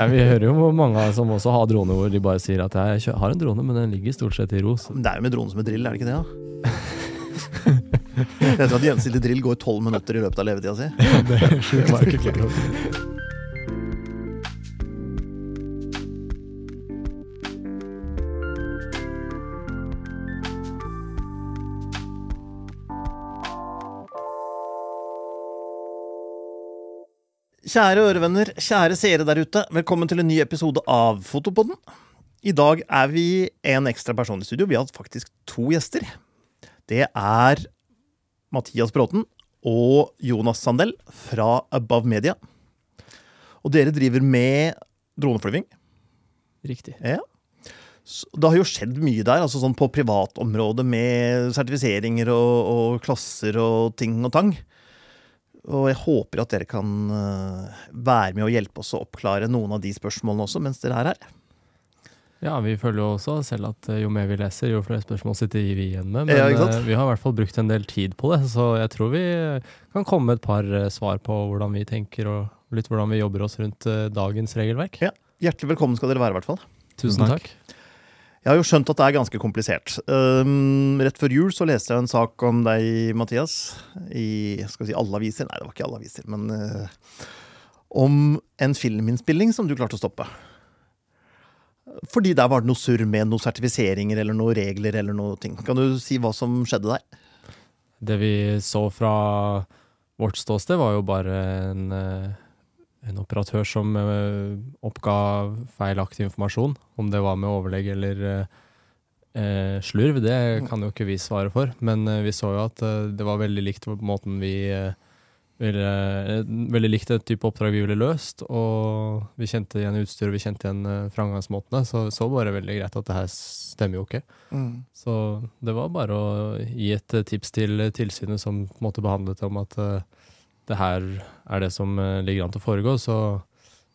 Ja, vi hører jo mange som også har drone hvor de bare sier at jeg har en drone, men den ligger stort sett i ro. Ja, Men det er jo med drone som med drill, er det ikke det? da? Jeg tror at gjensidig drill går tolv minutter i løpet av levetida si. det var ikke klar Kjære ørevenner, kjære seere der ute. Velkommen til en ny episode av Fotopodden. I dag er vi en ekstra person i studio. Vi har faktisk to gjester. Det er Mathias Bråten og Jonas Sandell fra Above Media. Og dere driver med droneflyving. Riktig. Ja. Det har jo skjedd mye der, altså sånn på privatområdet med sertifiseringer og, og klasser og ting og tang. Og jeg håper at dere kan eh, være med og hjelpe oss å oppklare noen av de spørsmålene også, mens dere er her. Ja, vi føler jo også selv at eh, jo mer vi leser, jo flere spørsmål sitter vi igjen med. Men Ja, eh, vi har i hvert fall brukt en del tid på det, så jeg tror vi kan komme med et par svar på hvordan vi tenker, og litt hvordan vi jobber oss rundt dagens regelverk. Ja. Hjertelig velkommen skal dere være, i hvert fall. Tusen takk. Jeg har jo skjønt at det er ganske komplisert. Um, rett før jul så leste jeg en sak om deg, Mathias, i skal si alle aviser. Nei, det var ikke alle aviser, men uh, om en filminnspilling som du klarte å stoppe. Fordi der var det noe surr med noen sertifiseringer eller noen regler eller noe ting. Kan du si hva som skjedde der? Det vi så fra vårt ståsted, var jo bare en, eh, en operatør som eh, oppga feilaktig informasjon. Om det var med overlegg eller eh, eh, slurv, det kan jo ikke vi svare for. Men eh, vi så jo at det var veldig likt på måten vi ville Veldig likt et type oppdrag vi ville løst. Og vi kjente igjen utstyret, vi kjente igjen framgangsmåtene. Så så bare veldig greit at det her stemmer jo ikke. Så det var bare å gi et tips til tilsynet som på en måte behandlet det om at eh, det her er det som eh, ligger an til å foregå, så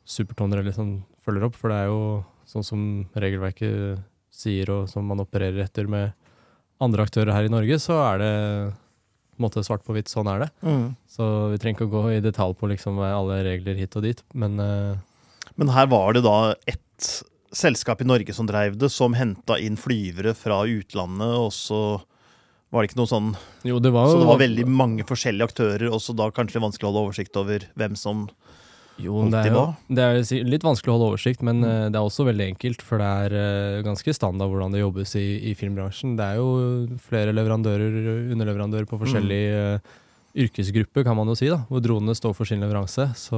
Supertoner liksom følger opp. For det er jo sånn som regelverket sier, og som man opererer etter med andre aktører her i Norge, så er det på en måte svart på hvitt. Sånn er det. Mm. Så vi trenger ikke å gå i detalj på liksom alle regler hit og dit, men uh, Men her var det da ett selskap i Norge som drev det, som henta inn flyvere fra utlandet, og så var det ikke noe sånn jo, det var Så det var veldig mange forskjellige aktører, og så da kanskje vanskelig å holde oversikt over hvem som Jo, det er, jo, det er litt vanskelig å holde oversikt, men Mm. eh, det er også veldig enkelt, for det er eh, ganske standard hvordan det jobbes i, i filmbransjen. Det er jo flere leverandører, underleverandører på forskjellige Mm. yrkesgrupper, kan man jo si, da, hvor dronene står for sin leveranse. Så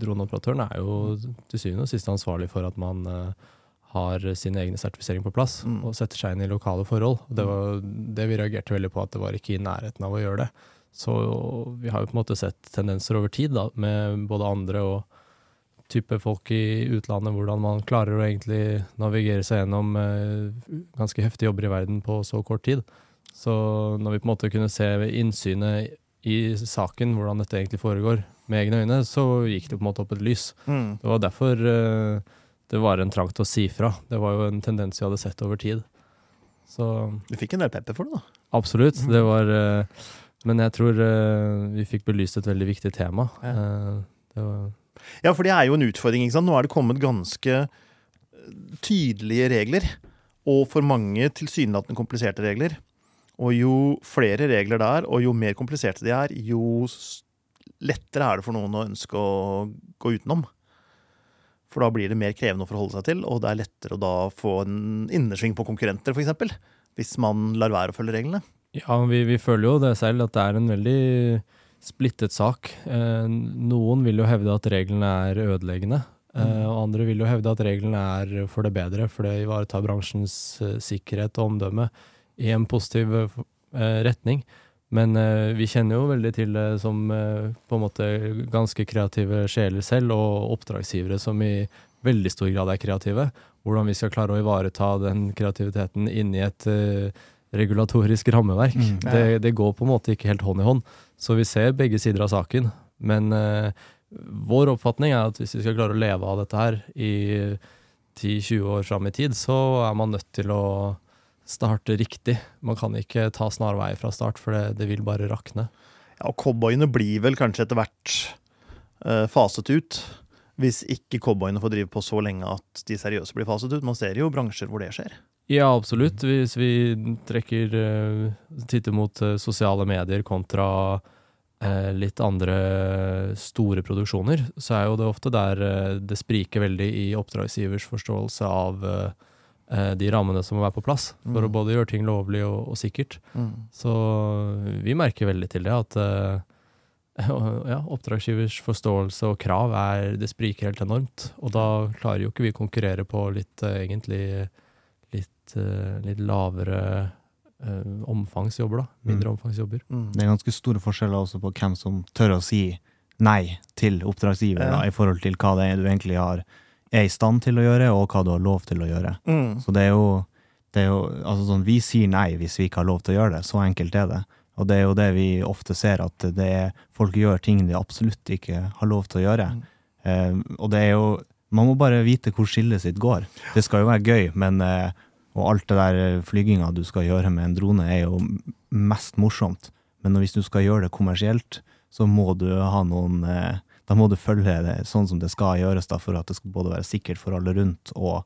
droneoperatøren er jo til syvende og sist ansvarlig for at man eh, har sin egne sertifisering på plass, Mm. og setter seg inn i lokale forhold. Det var det vi reagerte veldig på, at det var ikke i nærheten av å gjøre det. Så vi har jo på en måte sett tendenser over tid da, med både andre og type folk i utlandet, hvordan man klarer å egentlig navigere seg gjennom eh, ganske heftige jobber i verden på så kort tid. Så når vi på en måte kunne se innsynet i saken, hvordan dette egentlig foregår, med egne øyne, så gikk det på en måte opp et lys. mm. Det var derfor eh, det var en trang til å si fra. Det var jo en tendens vi hadde sett over tid. Så Du fikk en del pepper for det, da. Absolutt. Det var eh, Men jeg tror eh, vi fikk belyst et veldig viktig tema. Ja. Eh, det var, Ja, for det er jo en utfordring. ikke sant? Nå er det kommet ganske tydelige regler, og for mange tilsynelatende kompliserte regler. Og jo flere regler det er, og jo mer kompliserte de er, jo lettere er det for noen å ønske å gå utenom. For da blir det mer krevende å forholde seg til, og det er lettere å da få en innersving på konkurrenter, f.eks. Hvis man lar være å følge reglene. ja, vi, vi føler jo det selv, at det er en veldig splittet sak. Eh, noen vil jo hevde at reglene er ødeleggende. eh, og andre vil jo hevde at reglene er for det bedre, for det ivaretar bransjens eh, sikkerhet og omdømme i en positiv eh, retning. Men uh, vi kjenner jo veldig til det som uh, på en måte ganske kreative sjeler selv, og oppdragsgivere som i veldig stor grad er kreative. Hvordan vi skal klare å ivareta den kreativiteten inni et uh, regulatorisk rammeverk. Mm, ja. det, det går på en måte ikke helt hånd i hånd. Så vi ser begge sider av saken. Men vår oppfatning er at hvis vi skal klare å leve av dette her i 10-20 år fram i tid, så er man nødt til å starte riktig. Man kan ikke ta snarveier fra start, for det, det vil bare rakne. Ja, og cowboyene blir vel kanskje etter hvert uh, faset ut. hvis ikke cowboyene får drive på så lenge at de seriøse blir faset ut. Man ser jo bransjer hvor det skjer. Ja, absolutt. Hvis vi trekker uh, titter mot uh, sosiale medier kontra litt andre store produksjoner, så er jo det ofte der det spriker veldig i oppdragsgivers forståelse av eh, de rammene som må være på plass, for Mm. å både gjøre ting lovlig og, og sikkert. Så vi merker veldig til det at eh, ja, oppdragsgivers forståelse og krav er Det spriker helt enormt. Og da klarer jo ikke vi å konkurrere på litt eh, egentlig litt, eh, litt lavere eh, omfangsjobber, da. Mindre omfangsjobber. Mm. Det er ganske store forskjeller også på hvem som tør å si nei til oppdragsgiver, Ja. da, i forhold til hva det er du egentlig har, er i stand til å gjøre, og hva du har lov til å gjøre. Mm. Så det er jo, det er jo altså sånn, Vi sier nei hvis vi ikke har lov til å gjøre det. Så enkelt er det. Og det er jo det vi ofte ser, at det er, folk gjør ting de absolutt ikke har lov til å gjøre. Mm. Eh, og det er jo Man må bare vite hvor skillet sitt går. Det skal jo være gøy, men eh, Og alt det der flyginga du skal gjøre med en drone, er jo mest morsomt. Men hvis du skal gjøre det kommersielt, så må du ha noen eh, Da må du følge det sånn som det skal gjøres, da, for at det skal både være sikkert for alle rundt og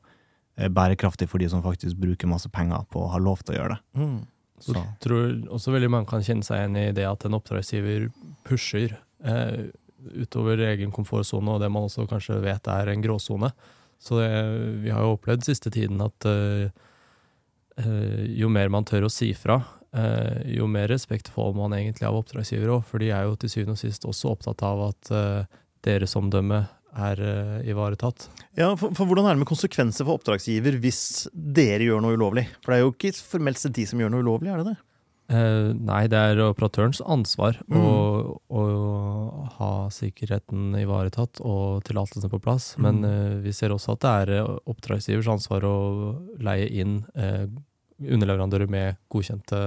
eh, bærekraftig for de som faktisk bruker masse penger på å ha lov til å gjøre det. Mm. Så Så. tror også veldig mange kan kjenne seg igjen i det at en oppdragsgiver pusher eh, utover egen komfortsone, og det man også kanskje vet er en gråsone. Så det, vi har jo opplevd siste tiden at eh, eh, jo mer man tør å si fra, jo mer respekt får man egentlig av oppdragsgivere òg, for de er jo til syvende og sist også opptatt av at eh, deres omdømme er eh, ivaretatt. Ja, for, for Hvordan er det med konsekvenser for oppdragsgiver hvis dere gjør noe ulovlig? For det er jo ikke formelt sett de som gjør noe ulovlig, er det det? Eh, nei, det er operatørens ansvar Mm. å, å ha sikkerheten ivaretatt og tillatelsene på plass. Men Mm. eh, vi ser også at det er eh, oppdragsgivers ansvar å leie inn eh, underleverandører med godkjente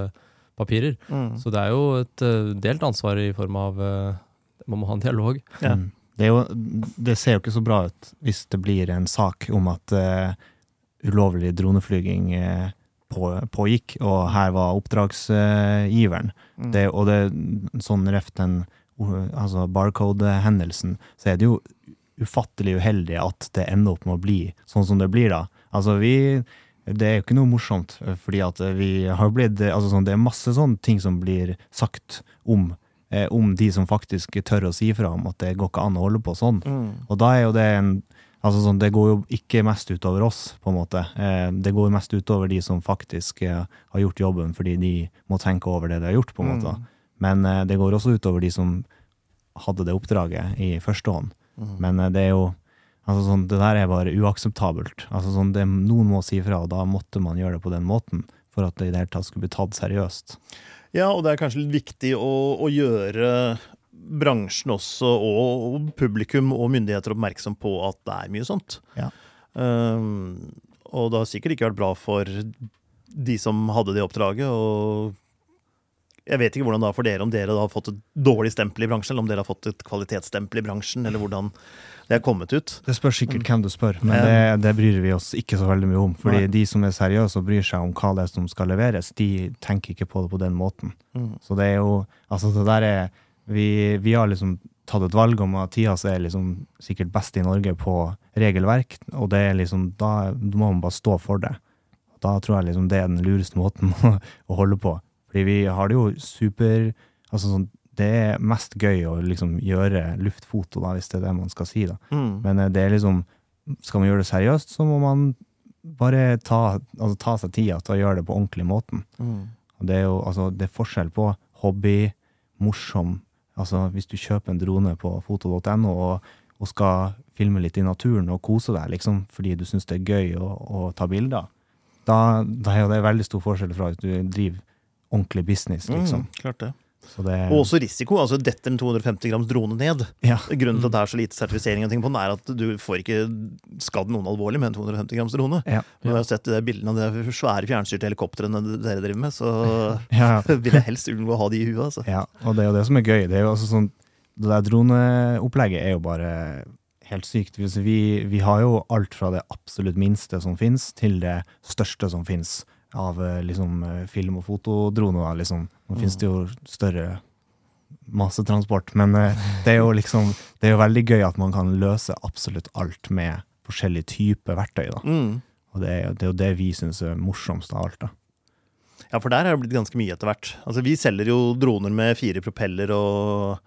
papirer. Mm. Så det er jo et eh, delt ansvar i form av eh, Man må ha en dialog. Ja. Mm. Det, er jo, det ser jo ikke så bra ut hvis det blir en sak om at uh, ulovlig droneflyging uh, på, pågikk, og her var oppdragsgiveren. Mm. Det, og det sånn reft den altså barcode-hendelsen, så er det jo ufattelig uheldig at det ender opp med å bli sånn som det blir da. Altså vi det er jo ikke noe morsomt, eh, fordi at vi har blitt altså sånn, Det er masse sånne ting som blir sagt om, eh, om de som faktisk tør å si fra om at det går ikke an å holde på sånn. Mm. Og da er jo det en Altså sånn, Det går jo ikke mest utover oss, på en måte. Eh, det går mest utover de som faktisk eh, har gjort jobben fordi de må tenke over det de har gjort, på en måte. Mm. Men eh, det går også utover de som hadde det oppdraget i første hånd. Mm. Men eh, det er jo altså sånn, Det der er bare uakseptabelt. Altså sånn, det, Noen må si fra, og da måtte man gjøre det på den måten for at det i det hele tatt skulle bli tatt seriøst. Ja, og det er kanskje litt viktig å, å gjøre bransjen også, og publikum og myndigheter oppmerksom på at det er mye sånt. Ja. Um, og det har sikkert ikke vært bra for de som hadde det oppdraget. og jeg vet ikke hvordan det er for dere, om dere har fått et dårlig stempel i bransjen, eller om dere har fått et kvalitetsstempel i bransjen, eller hvordan det er kommet ut. Det spørs sikkert hvem du spør, men det, det bryr vi oss ikke så veldig mye om. Fordi Nei. de som er seriøse og bryr seg om hva det er som skal leveres, de tenker ikke på det på den måten. Mm. Så det er jo Altså, det der er Vi, vi har liksom tatt et valg om at Tias er liksom sikkert best i Norge på regelverk, og det er liksom Da må man bare stå for det. Da tror jeg liksom det er den lureste måten å holde på. Fordi vi har det jo super Altså sånn det er mest gøy å liksom gjøre luftfoto, da, hvis det er det man skal si. da. Mm. Men eh, det er liksom Skal man gjøre det seriøst, så må man bare ta, altså, ta seg tida til å gjøre det på ordentlig måten. Mm. Og det er jo altså, det er forskjell på hobby, morsom Altså hvis du kjøper en drone på foto.no og, og skal filme litt i naturen og kose deg, liksom, fordi du syns det er gøy å, å ta bilder, da, da er jo det veldig stor forskjell fra hvis du driver ordentlig business, liksom. Mm, klart det. Det Og også risiko. altså Detter en 250 grams drone ned. Ja. Grunnen til at det er så lite sertifisering, og ting på den er at du får ikke skadd noen alvorlig med en 250 grams drone. Ja. Når jeg har sett de bildene av de svære fjernstyrte helikoptrene dere driver med, så Ja, vil jeg helst unngå å ha de i huet. Altså. Ja, og det er jo det som er gøy. Det er jo altså sånn, det der droneopplegget er jo bare helt sykt. Vi, vi har jo alt fra det absolutt minste som finnes, til det største som finnes av eh, liksom, eh, film- og da, Liksom. Nå finnes det jo større massetransport. Men eh, det er jo liksom Det er jo veldig gøy at man kan løse absolutt alt med forskjellige typer verktøy. da. Mm. Og det er, det er jo det vi syns er morsomst av alt. da. Ja, for der er det blitt ganske mye etter hvert. Altså, vi selger jo droner med fire propeller og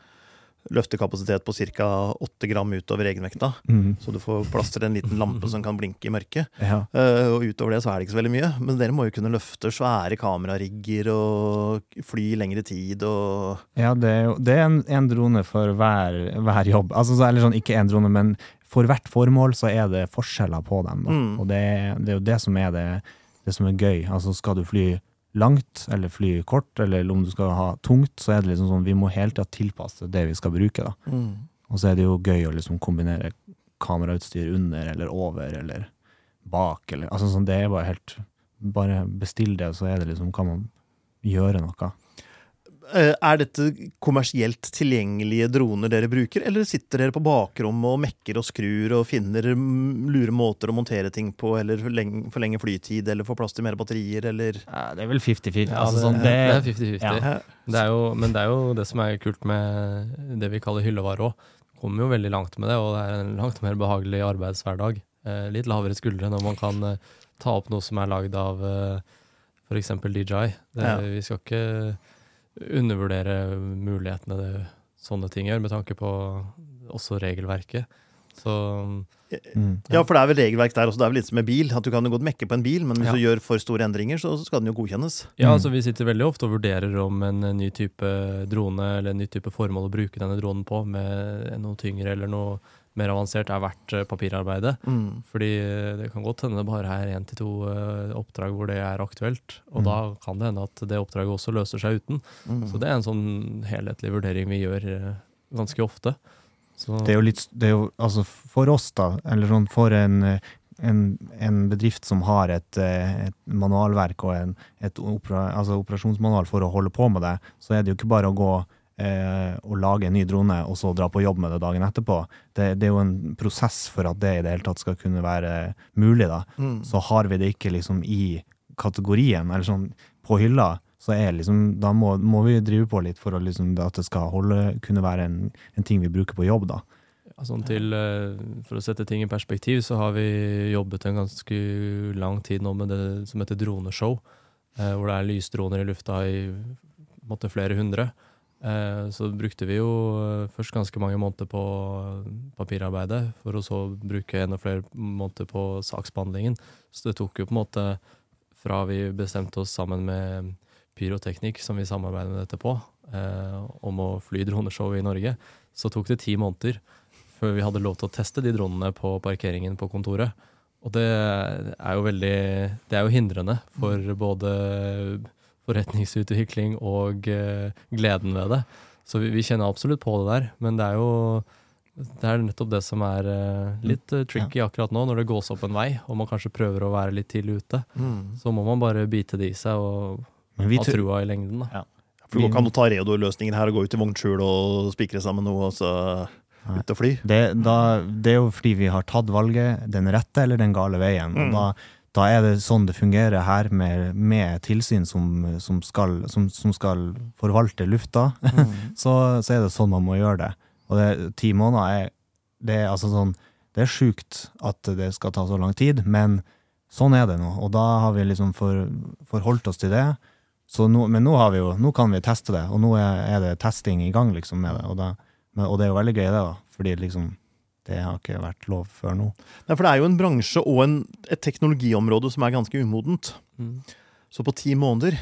løftekapasitet på ca. 8 gram utover egenvekta. Mm. Så du får plass til en liten lampe som kan blinke i mørket. Ja. Uh, og utover det så er det ikke så veldig mye. Men dere må jo kunne løfte svære kamerarigger og fly i lengre tid og Ja, det er jo det er en, en drone for hver, hver jobb. Altså, så, eller sånn, ikke en drone, men for hvert formål så er det forskjeller på dem. Mm. Og det, det er jo det som er det, det som er gøy. Altså, skal du fly langt, eller fly kort, eller om du skal ha tungt, så er det liksom sånn vi må hele tida tilpasse det vi skal bruke. da. Og så er det jo gøy å liksom kombinere kamerautstyr under eller over eller bak. Eller, altså sånn, det er bare helt Bare bestill det, så er det liksom, kan man gjøre noe. Eh, Er dette kommersielt tilgjengelige droner dere bruker, eller sitter dere på bakrommet og mekker og skrur og finner lure måter å montere ting på, eller forlenge, flytid, eller få plass til mer batterier, eller Ja, det er vel 50-50. Ja, altså, det, sånn, det er 50-50. ja. Det er men det er jo det som er kult med det vi kaller hyllevare òg. Kommer jo veldig langt med det, og det er en langt mer behagelig arbeidshverdag. Eh, litt lavere skuldre når man kan eh, ta opp noe som er lagd av f.eks. DJI. Det, Ja. Vi skal ikke undervurdere mulighetene det, sånne ting gjør, med tanke på også regelverket. Så mm. Ja, for det er vel regelverk der også. Det er vel litt som med bil. At du kan jo godt mekke på en bil, men hvis Ja. du gjør for store endringer, så så skal den jo godkjennes. Ja, Mm. altså vi sitter veldig ofte og vurderer om en ny type drone eller en ny type formål å bruke denne dronen på, med noe tyngre eller noe mer avansert, er verdt papirarbeidet. papirarbeidet. Fordi eh, det kan godt hende det bare er én til to eh, oppdrag hvor det er aktuelt. Og Mm. da kan det hende at det oppdraget også løser seg uten. Så det er en sånn helhetlig vurdering vi gjør eh, ganske ofte. Så, Det er jo litt det er jo, Altså, for oss, da, eller sånn for en, eh, en, en bedrift som har et, eh, et manualverk og en et opera, altså operasjonsmanual for å holde på med det, så er det jo ikke bare å gå eh, å lage en ny drone og så dra på jobb med det dagen etterpå. Det, det er jo en prosess for at det i det hele tatt skal kunne være mulig. da. Mm. Så har vi det ikke liksom i kategorien, eller sånn på hylla, så er liksom, da må, må vi drive på litt for å liksom, at det skal holde, kunne være en, en ting vi bruker på jobb. da. Sånn til, eh, for å sette ting i perspektiv, så har vi jobbet en ganske lang tid nå med det som heter droneshow. eh, Hvor det er lysdroner i lufta i måtte, flere hundre. Eh, Så brukte vi jo eh, først ganske mange måneder på papirarbeidet, for å så bruke enda flere måneder på saksbehandlingen. Så det tok jo på en måte fra vi bestemte oss sammen med Pyroteknikk, som vi samarbeider med dette på, eh, om å fly droneshow i Norge, så tok det ti måneder før vi hadde lov til å teste de dronene på parkeringen på kontoret. Og det er jo veldig Det er jo hindrende for både forretningsutvikling og eh, gleden ved det. Så vi, vi kjenner absolutt på det der, men det er jo det er nettopp det som er eh, litt eh, tricky akkurat nå, når det gås opp en vei, og man kanskje prøver å være litt tidlig ute. Mm. Så må man bare bite det i seg og ha tror- trua i lengden. Da. For du kan jo ta Reodor-løsningen her og gå ut i vognskjul og spikre sammen noe, og så ut og fly. Det, da, det er jo fordi vi har tatt valget den rette eller den gale veien. Mm. Og da, da er det sånn det fungerer her med, med tilsyn som, som, skal, som, som skal forvalte lufta. så, så er det sånn man må gjøre det. Og det, ti måneder er det er altså sånn Det er sjukt at det skal ta så lang tid, men sånn er det nå. Og da har vi liksom for, forholdt oss til det. Så nå, men nå, har vi jo, nå kan vi teste det, og nå er, er det testing i gang liksom med det. Og, da, men, og det er jo veldig gøy, det, da. Fordi liksom det har ikke vært lov før nå. Nei, for det er jo en bransje og en, et teknologiområde som er ganske umodent. Mm. Så på ti måneder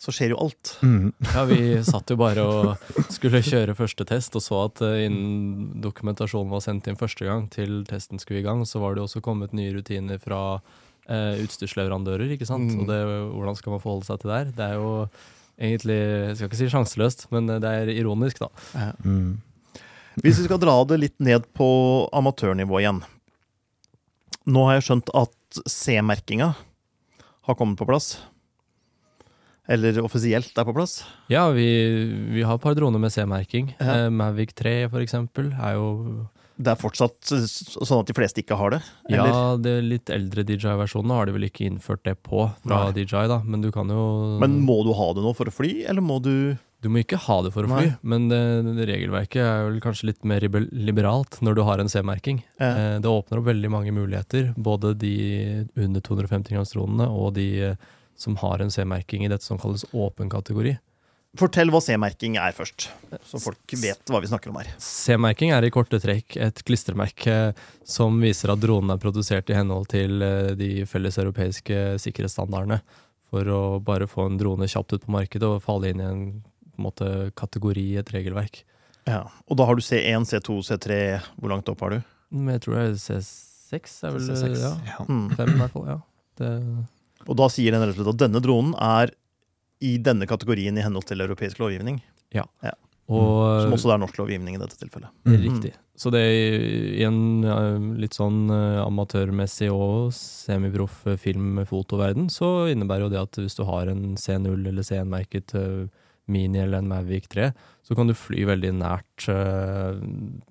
så skjer jo alt. Mm. Ja, vi satt jo bare og skulle kjøre første test, og så at eh, innen dokumentasjonen var sendt inn første gang til testen skulle i gang, så var det jo også kommet nye rutiner fra eh, utstyrsleverandører, ikke sant. Mm. Og det, hvordan skal man forholde seg til det der? Det er jo egentlig, jeg skal ikke si sjanseløst, men det er ironisk, da. Mm. Hvis vi skal dra det litt ned på amatørnivå igjen. Nå har jeg skjønt at C-merkinga har kommet på plass. Eller offisielt er på plass. Ja, vi, vi har et par droner med C-merking. Ja. Eh, Mavic 3 for eksempel er jo Det er fortsatt sånn at de fleste ikke har det? Ja, de litt eldre DJI-versjonene har de vel ikke innført det på fra Nei. DJI, da, men du kan jo Men må du ha det nå for å fly, eller må du Du må ikke ha det for å fly, Nei. men det, det regelverket er vel kanskje litt mer liberalt når du har en C-merking. Ja. Eh, Det åpner opp veldig mange muligheter, både de under 250 grams dronene og de eh, som har en C-merking i dette som kalles åpen kategori. Fortell hva C-merking er først, så folk vet hva vi snakker om her. C-merking er i korte trekk et klistremerke som viser at dronen er produsert i henhold til eh, de felles europeiske sikkerhetsstandardene, for å bare få en drone kjapt ut på markedet og falle inn i en, på en måte, kategori i et regelverk. Ja. Og da har du C1, C2, C3. Hvor langt opp har du? Jeg tror det er C6, er vel C6. Ja, Ja. Mm. fem i hvert fall. ja. Det, Og da sier den rett og slett at denne dronen er i denne kategorien i henhold til europeisk lovgivning. og Som også er norsk lovgivning i dette tilfellet. Mm. Riktig. Så det er i en litt sånn eh, amatørmessig og semiproff eh, film-fotoverden, så innebærer jo det at hvis du har en C0 eller C1-merket eh, Mini eller en Mavic 3, så kan du fly veldig nært eh,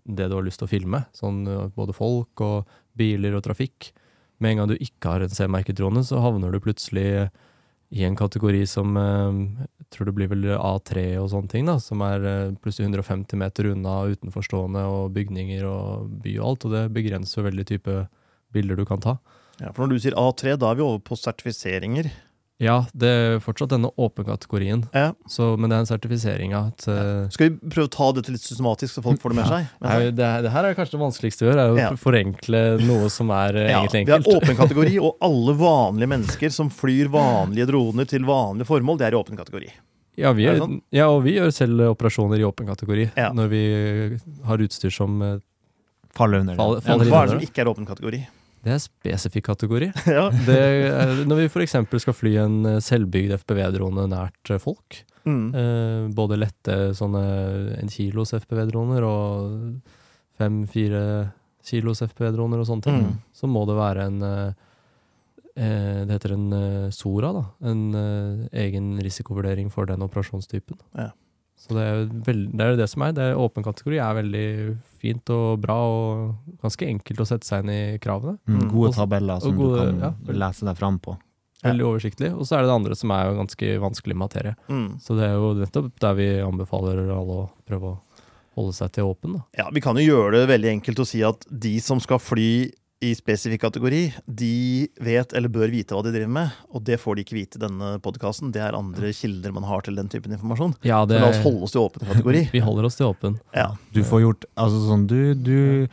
det du har lyst til å filme. Sånn eh, både folk og biler og trafikk. Med en gang du ikke har en C-merket drone, så havner du plutselig i en kategori som eh, jeg tror det blir vel A3 og sånne ting, da, som er eh, plutselig 150 meter unna utenforstående og bygninger og by og alt, og det begrenser veldig type bilder du kan ta. Ja, for når du sier A3, da er vi over på sertifiseringer. Ja, det er fortsatt denne åpenkategorien, Ja. så, men det er en sertifisering av at eh, Skal vi prøve å ta dette litt systematisk, så folk får det med seg? er, jo- det, det her er kanskje det vanskeligste å gjøre, er å Ja. forenkle noe som er eh, Ja, egentlig vi har enkelt. åpen kategori, og alle vanlige mennesker som flyr vanlige droner til vanlige formål, det er i åpen kategori. Ja, vi Er sånn? ja, og vi gjør selv operasjoner i åpen kategori, Ja. når vi har utstyr som eh, Faller under. faller, Ja, faller inn hva er det som ikke er åpen kategori? Det er spesifikk kategori. ja. Det når vi f.eks. skal fly en eh, selvbygd FPV-drone nært eh, folk, Mm. eh, både lette sånne en kilos FPV-droner og fem-fire kilos FPV-droner og sånne ting, Mm. så må det være en eh, eh, Det heter en SORA, da. En eh, egen risikovurdering for den operasjonstypen. Ja. Så det er, veld, det er det som er. Det er Åpen kategori er veldig fint og bra, og ganske enkelt å sette seg inn i kravene. Mm, Mm. gode tabeller som gode- du kan ja. lese deg fram på. Veldig oversiktlig. Og så er det det andre som er jo ganske vanskelig materie. Mm. Så det er jo nettopp der vi anbefaler alle å prøve å holde seg til åpen. Da. Ja, Vi kan jo gjøre det veldig enkelt å si at de som skal fly i spesifikk kategori, de vet eller bør vite hva de driver med. Og det får de ikke vite i denne podkasten. Det er andre kilder man har til den typen informasjon. Ja, Så la oss holde oss til åpen kategori. Vi holder oss til åpen. Ja. Du får gjort altså sånn, du, du,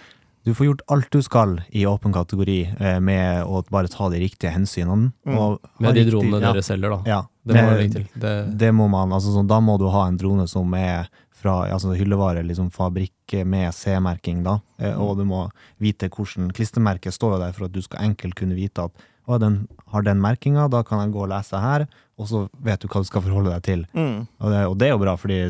du får gjort alt du skal i åpen kategori eh, med å bare ta de riktige hensynene. Mm. og Med de riktig- dronene ja, dere selger, da. Ja, Det må. Det, Det må man, altså sånn, Da må du ha en drone som er fra altså hyllevare, liksom fabrikk med C-merking, da. Eh, Mm. og du må vite hvordan Klistremerket står jo der for at du skal enkelt kunne vite at å, den har den merkinga, da kan jeg gå og lese her, og så vet du hva du skal forholde deg til. Mm. Og det, og det er jo bra, fordi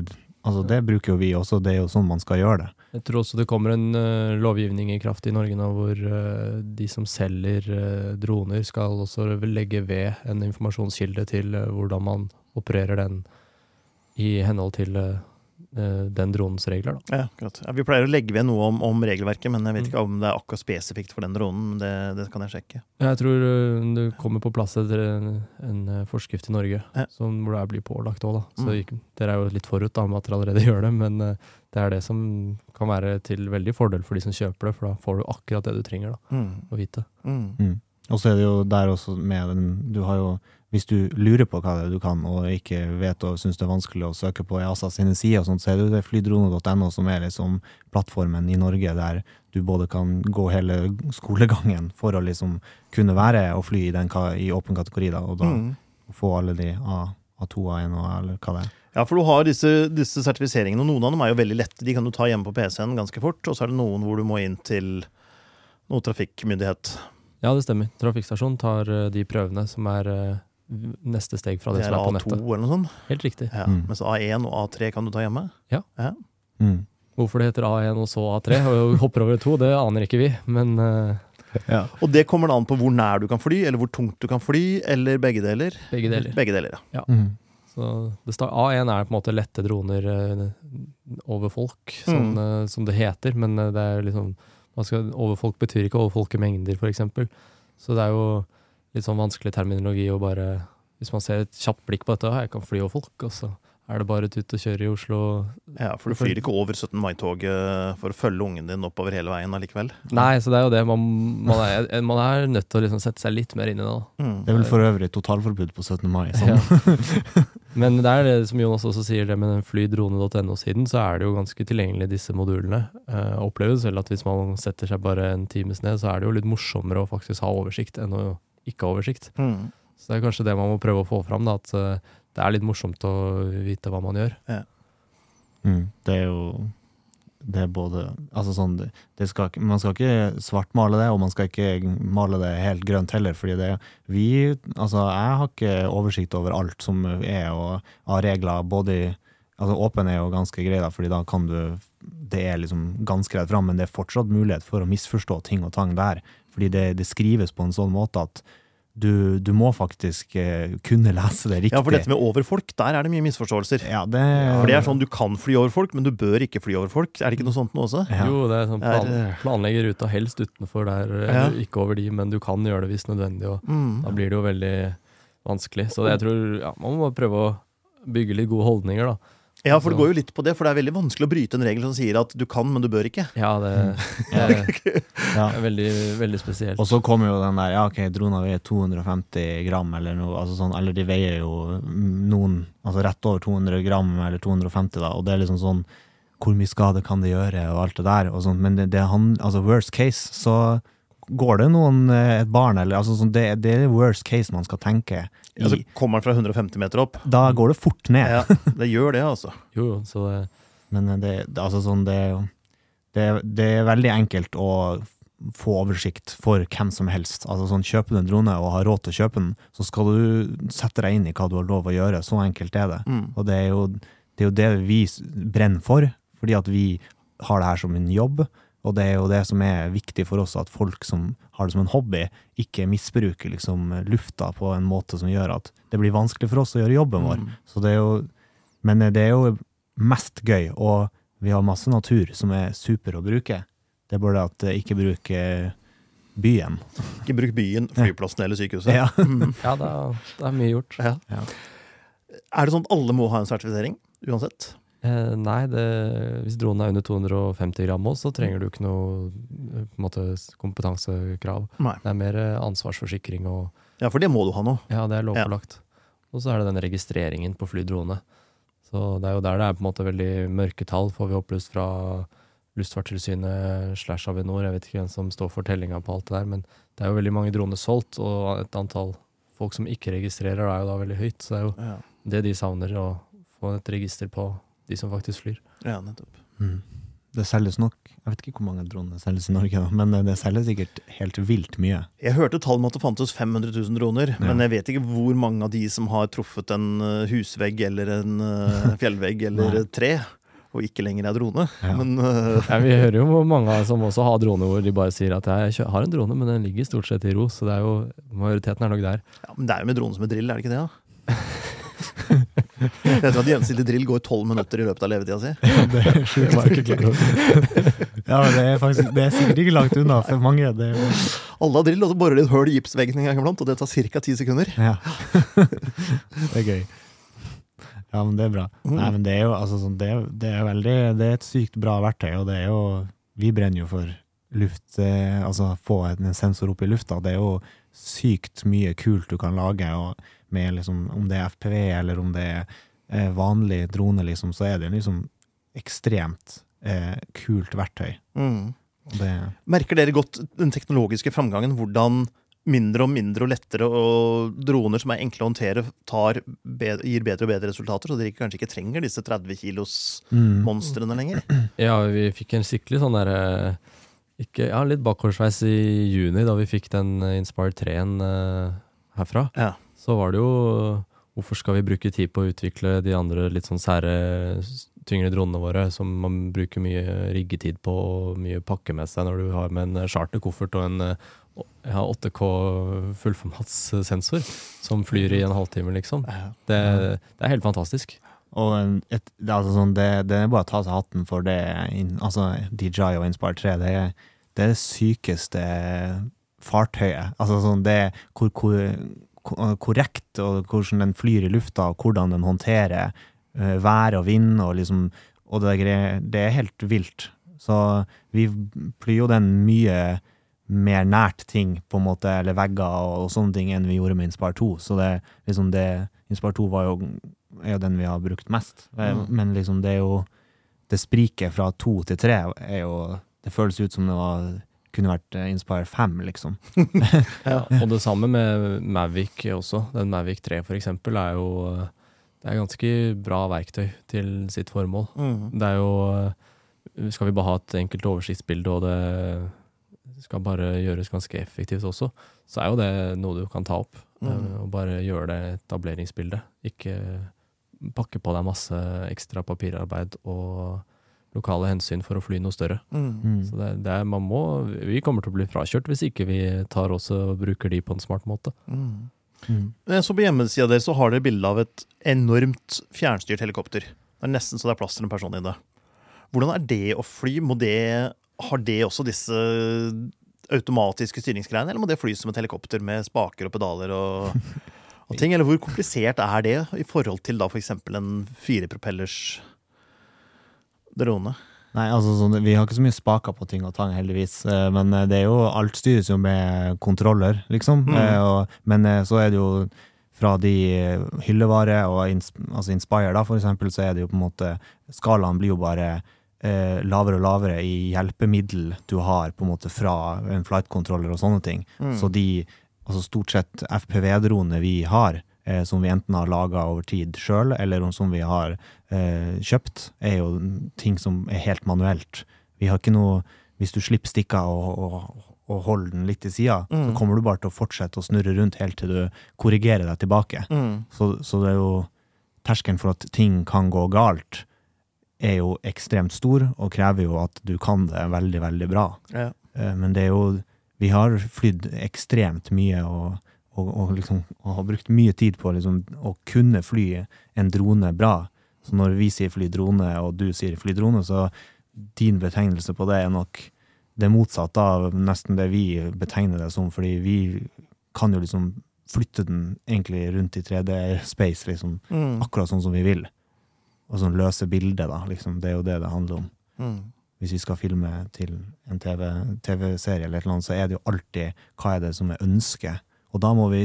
altså, det bruker jo vi også, det er jo sånn man skal gjøre det. jeg tror også det kommer en uh, lovgivning i kraft i Norge nå hvor uh, de som selger uh, droner, skal også legge ved en informasjonskilde til hvordan man opererer den i henhold til eh, den dronens regler. Da. Ja, akkurat. Ja, vi pleier å legge ved noe om, om regelverket, men jeg vet Mm. ikke om det er akkurat spesifikt for den dronen. men Det, det kan jeg sjekke. Jeg tror du det kommer på plass etter en, en eh, forskrift i Norge Ja. som, hvor det blir pålagt òg, Mm. dere er jo litt forut da, med at dere allerede gjør det, men eh, det er det som kan være til veldig fordel for de som kjøper det, for da får du akkurat det du trenger da, Mm. å vite. Mm. Mm. Og så er det jo der også med den Du har jo Hvis du lurer på hva det er du kan, og ikke vet og syns det er vanskelig å søke på EASA sine sider, og sånt, så er det flydrone.no som er liksom plattformen i Norge der du både kan gå hele skolegangen for å liksom kunne være og fly i, den, i åpen kategori, da, og da Mm. få alle de A, A2, A1 og eller hva det er. Ja, for du har disse, disse sertifiseringene, og noen av dem er jo veldig lette. De kan du ta hjemme på PC-en ganske fort, og så er det noen hvor du må inn til noe trafikkmyndighet. Ja, det stemmer. Trafikkstasjonen tar eh, de prøvene som er eh, neste steg fra det, Det er som er på A2 nettet. eller noe sånt. Helt riktig. Ja. Mm. Mens A1 og A3 kan du ta hjemme. Mm. Hvorfor det heter A1 og så A3, og hopper over to, det aner ikke vi, men ja. Og det kommer an på hvor nær du kan fly, eller hvor tungt du kan fly, eller begge deler. begge deler. Begge deler, ja. Mm. Så det står, A1 er på en måte lette droner eh, over folk, sånn, Mm. eh, som det heter. Men eh, det er liksom man skal, Overfolk betyr ikke overfolk i mengder, f.eks. Så det er jo litt sånn vanskelig terminologi å bare Hvis man ser et kjapt blikk på dette, «Ah, jeg kan fly over folk, og så er det bare tut og kjøre i Oslo. Ja, For du flyr ikke over 17. mai-toget for å følge ungen din oppover hele veien allikevel? Nei, så det er jo det. Man, man, er, man er nødt til å liksom sette seg litt mer inn i det. Mm. Det er vel for øvrig totalforbud på 17. mai. Sånn. Ja. Men det er det som Jonas også sier, det med den flydrone.no-siden, så er det jo ganske tilgjengelig, disse modulene. Eh, oppleves selv at hvis man setter seg bare en times ned, så er det jo litt morsommere å faktisk ha oversikt enn å ikke har oversikt. Mm. Så det er kanskje det man må prøve å få fram, da, at uh, det er litt morsomt å vite hva man gjør. Mm, det er jo det er både Altså sånn skal, Man skal ikke svartmale det, og man skal ikke male det helt grønt heller. Fordi det vi Altså, jeg har ikke oversikt over alt som er og av regler. Både i Altså, åpen er jo ganske grei, da, fordi da kan du Det er liksom ganske rett fram, men det er fortsatt mulighet for å misforstå ting og tang der. Fordi det, det skrives på en sånn måte at du, du må faktisk eh, kunne lese det riktig. Ja, for dette med over folk, der er det mye misforståelser. Ja, det, For det er sånn du kan fly over folk, men du bør ikke fly over folk. Er det ikke noe sånt nå også? ja. Jo, det er sånn plan, planlegger ruta helst utenfor der, Ja. ikke over de, men du kan gjøre det hvis nødvendig. og Mm. Da blir det jo veldig vanskelig. Så jeg tror ja, man må prøve å bygge litt gode holdninger, da. Ja, for det går jo litt på det, for det er veldig vanskelig å bryte en regel som sier at du kan, men du bør ikke. Ja, det, Ja. det Ja. er veldig, veldig spesielt. Og så kommer jo den der ja ok, droner veier 250 gram, eller noe, altså sånn, eller de veier jo noen altså rett over 200 gram, eller 250, da, og det er liksom sånn hvor mye skade kan det gjøre, og alt det der, og sånt, men det, det han, altså worst case, så går det noen, eh, et barn, eller altså sånn, det, det er worst case man skal tenke. Altså, kommer den fra 150 meter opp? da går det fort ned. Ja, det gjør det, altså. Jo, jo, så det, Men det, det, altså sånn, det, det, det er veldig enkelt å få oversikt for hvem som helst. Altså sånn, Kjøper du en drone og har råd til å kjøpe den, så skal du sette deg inn i hva du har lov å gjøre. Så enkelt er det. Mm. Og det er jo det, er jo det vi brenner for, fordi at vi har det her som en jobb. Og det er jo det som er viktig for oss, at folk som har det som en hobby, ikke misbruker liksom lufta på en måte som gjør at det blir vanskelig for oss å gjøre jobben vår. Mm. Så det er jo, men det er jo mest gøy, og vi har masse natur som er super å bruke. Det er bare det at eh, ikke bruke byen. Ikke bruk byen, flyplassen eller sykehuset. Ja. Mm. ja, det er, det er mye gjort. Ja. Ja. Er det sånn at alle må ha en sertifisering, uansett? Eh, nei, det, hvis dronen er under 250 gram også, så trenger du ikke noe eh, måte, kompetansekrav. Nei. Det er mer eh, ansvarsforsikring og Ja, for det må du ha nå. Ja, det er lovpålagt. Og så er det den registreringen på flydrone. Så det er jo der det er på en måte veldig mørke tall, får vi opplyst fra Luftfartstilsynet slash Avinor. Jeg vet ikke hvem som står for tellinga på alt det der, men det er jo veldig mange droner solgt, og et antall folk som ikke registrerer, er jo da veldig høyt. Så det er jo Ja, det de savner, å få et register på de som faktisk flyr. ja nettopp. Mm. Det selges nok Jeg vet ikke hvor mange droner selges i Norge, men det selges sikkert helt vilt mye. Jeg hørte tall om at det fantes 500 000 droner, Ja. men jeg vet ikke hvor mange av de som har truffet en eh, husvegg eller en eh, fjellvegg eller et tre, og ikke lenger er drone. Ja. Men uh... Ja, vi hører jo mange som også har droner hvor de bare sier at jeg har en drone, men den ligger stort sett i ro. Så det er jo, majoriteten er nok der. Ja, men det er jo med drone som med drill, er det ikke det? da? Tror at gjensidig drill går tolv minutter i løpet av levetida si. det er Det jeg ikke klar. Ja, det er faktisk Det er sikkert ikke langt unna for mange. Det er jo Alle har drill, og så borer de et hull i gipsveggen en gang iblant, og det tar ca. ti sekunder. Ja. det er gøy. Ja, men det er bra. Mm. Nei, men det er jo altså sånn Det er, det er veldig Det er et sykt bra verktøy, og det er jo Vi brenner jo for luft eh, Altså få en sensor opp i lufta. Det er jo sykt mye kult du kan lage, og med liksom Om det er FPV, eller om det er eh, vanlig drone, liksom, så er det liksom ekstremt eh, kult verktøy. Mm. Det Merker dere godt den teknologiske framgangen? Hvordan mindre og mindre og lettere og droner som er enkle å håndtere, tar, bedre, gir bedre og bedre resultater, så dere kanskje ikke trenger disse 30 kilos mm. lenger? Ja, vi fikk en skikkelig sånn derre ikke, Ja, litt bakoversveis i juni, da vi fikk den eh, Inspire 3-en uh, herfra. Ja. Så var det jo Hvorfor skal vi bruke tid på å utvikle de andre litt sånn sære, tyngre dronene våre, som man bruker mye riggetid på og mye pakke med seg når du har med en charterkoffert og en ja, 8K fullformatssensor som flyr i en halvtime, liksom. Det, det er helt fantastisk. Og et, det, er altså sånn, det, det er bare å ta seg hatten for det. Altså, DJI og Inspire 3, det er det, er det sykeste fartøyet. Altså sånn, det hvor, hvor- korrekt, og hvordan den flyr i lufta, og hvordan den håndterer uh, vær og vind og liksom Og det, det er helt vilt. Så vi flyr jo den mye mer nært ting, på en måte, eller vegger og, og sånne ting, enn vi gjorde med Inspire 2. Så det liksom det Inspire 2 var jo, er jo den vi har brukt mest. Eh, Mm. Men liksom det er jo Det spriket fra to til tre er jo Det føles ut som det var, kunne vært eh, Inspire 5, liksom. Ja, og det samme med Mavic også. Den Mavic 3 for eksempel er jo det er ganske bra verktøy til sitt formål. Mm. Det er jo Skal vi bare ha et enkelt oversiktsbilde, og det skal bare gjøres ganske effektivt også, så er jo det noe du kan ta opp. Mm. eh, Og bare gjøre det etableringsbildet. Ikke pakke på deg masse ekstra papirarbeid og lokale hensyn for å fly noe større. Mm. Så det, det er, man må, vi kommer til å bli frakjørt hvis ikke vi tar også og bruker de på en smart måte. Mm. Mm. Så på hjemmesida deres så har dere bilde av et enormt fjernstyrt helikopter. Det er nesten så det er plass til en person i det. Hvordan er det å fly? Må det, har det også disse automatiske styringsgreiene, eller må det fly som et helikopter med spaker og pedaler og, og ting? Eller hvor komplisert er det i forhold til da f.eks. en firepropellers drone? Nei, altså sånn, Vi har ikke så mye spaker på ting og tang, heldigvis. eh, Men eh, det er jo, alt styres jo med kontroller, liksom. Mm. Eh, Og, men så er det jo fra de hyllevare og altså Inspire, da, for eksempel, så er det jo på en måte Skalaen blir jo bare eh, lavere og lavere i hjelpemiddel du har på en måte fra en flight-controller og sånne ting. Mm. Så de, altså stort sett FPV-dronene vi har, eh, som vi enten har laga over tid sjøl, eller som vi har eh, kjøpt, er jo ting som er helt manuelt. Vi har ikke noe Hvis du slipper stikka og, og, og holder den litt til sida, Mm. så kommer du bare til å fortsette å snurre rundt helt til du korrigerer deg tilbake. Mm. Så, så det er jo Terskelen for at ting kan gå galt, er jo ekstremt stor, og krever jo at du kan det veldig, veldig bra. Ja. Eh, Men det er jo Vi har flydd ekstremt mye og, og, og, liksom, og har brukt mye tid på liksom, å kunne fly en drone bra. Så når vi sier fly drone, og du sier fly drone, så din betegnelse på det er nok det motsatte av nesten det vi betegner det som, fordi vi kan jo liksom flytte den egentlig rundt i 3D-space, liksom, Mm. akkurat sånn som vi vil. Og sånn løse bilder, da, liksom. Det er jo det det handler om Mm. hvis vi skal filme til en TV TV-serie eller et eller annet, så er det jo alltid hva er det som er ønsket. Og da må vi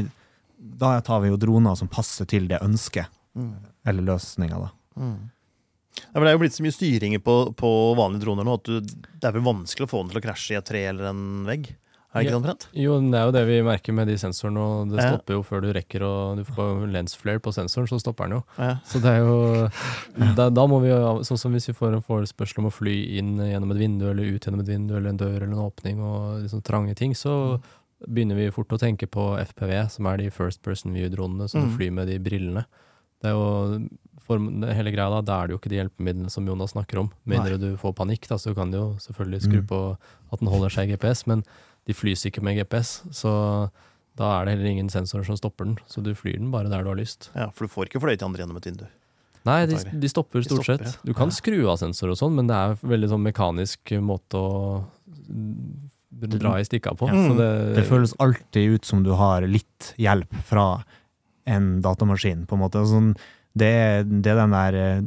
Da tar vi jo droner som passer til det ønsket, Mm. eller løsninga, da. Mm. Ja, men det er jo blitt så mye styringer på, på vanlige droner nå at du, det er vel vanskelig å få den til å krasje i et tre eller en vegg. Er det ikke Ja. omtrent? Jo, det er jo det vi merker med de sensorene, og det Ja. stopper jo før du rekker å Du får lensflare på sensoren, så stopper den jo. Ja. Så det er jo Da, da må vi jo Sånn som hvis vi får en forespørsel om å fly inn gjennom et vindu, eller ut gjennom et vindu, eller en dør eller en åpning, og liksom trange ting, så begynner vi fort å tenke på FPV, som er de first person view-dronene som Mm. flyr med de brillene. Det er jo for, hele greia da, da er det jo ikke de hjelpemidlene som Jonas snakker om. Nei. mindre du får panikk, da, så kan du jo selvfølgelig skru Mm. på at den holder seg i GPS, men de flys ikke med GPS, så da er det heller ingen sensorer som stopper den. Så du flyr den bare der du har lyst. ja, for du får ikke fløyet andre gjennom et vindu. Nei, de, de stopper De stort stopper, sett. Du kan Ja. skru av sensor og sånn, men det er veldig sånn mekanisk måte å dra i stikka på. Ja. Så Mm. det, Det føles alltid ut som du har litt hjelp fra en datamaskin, på en måte. Sånn, det, er, det er den der eh,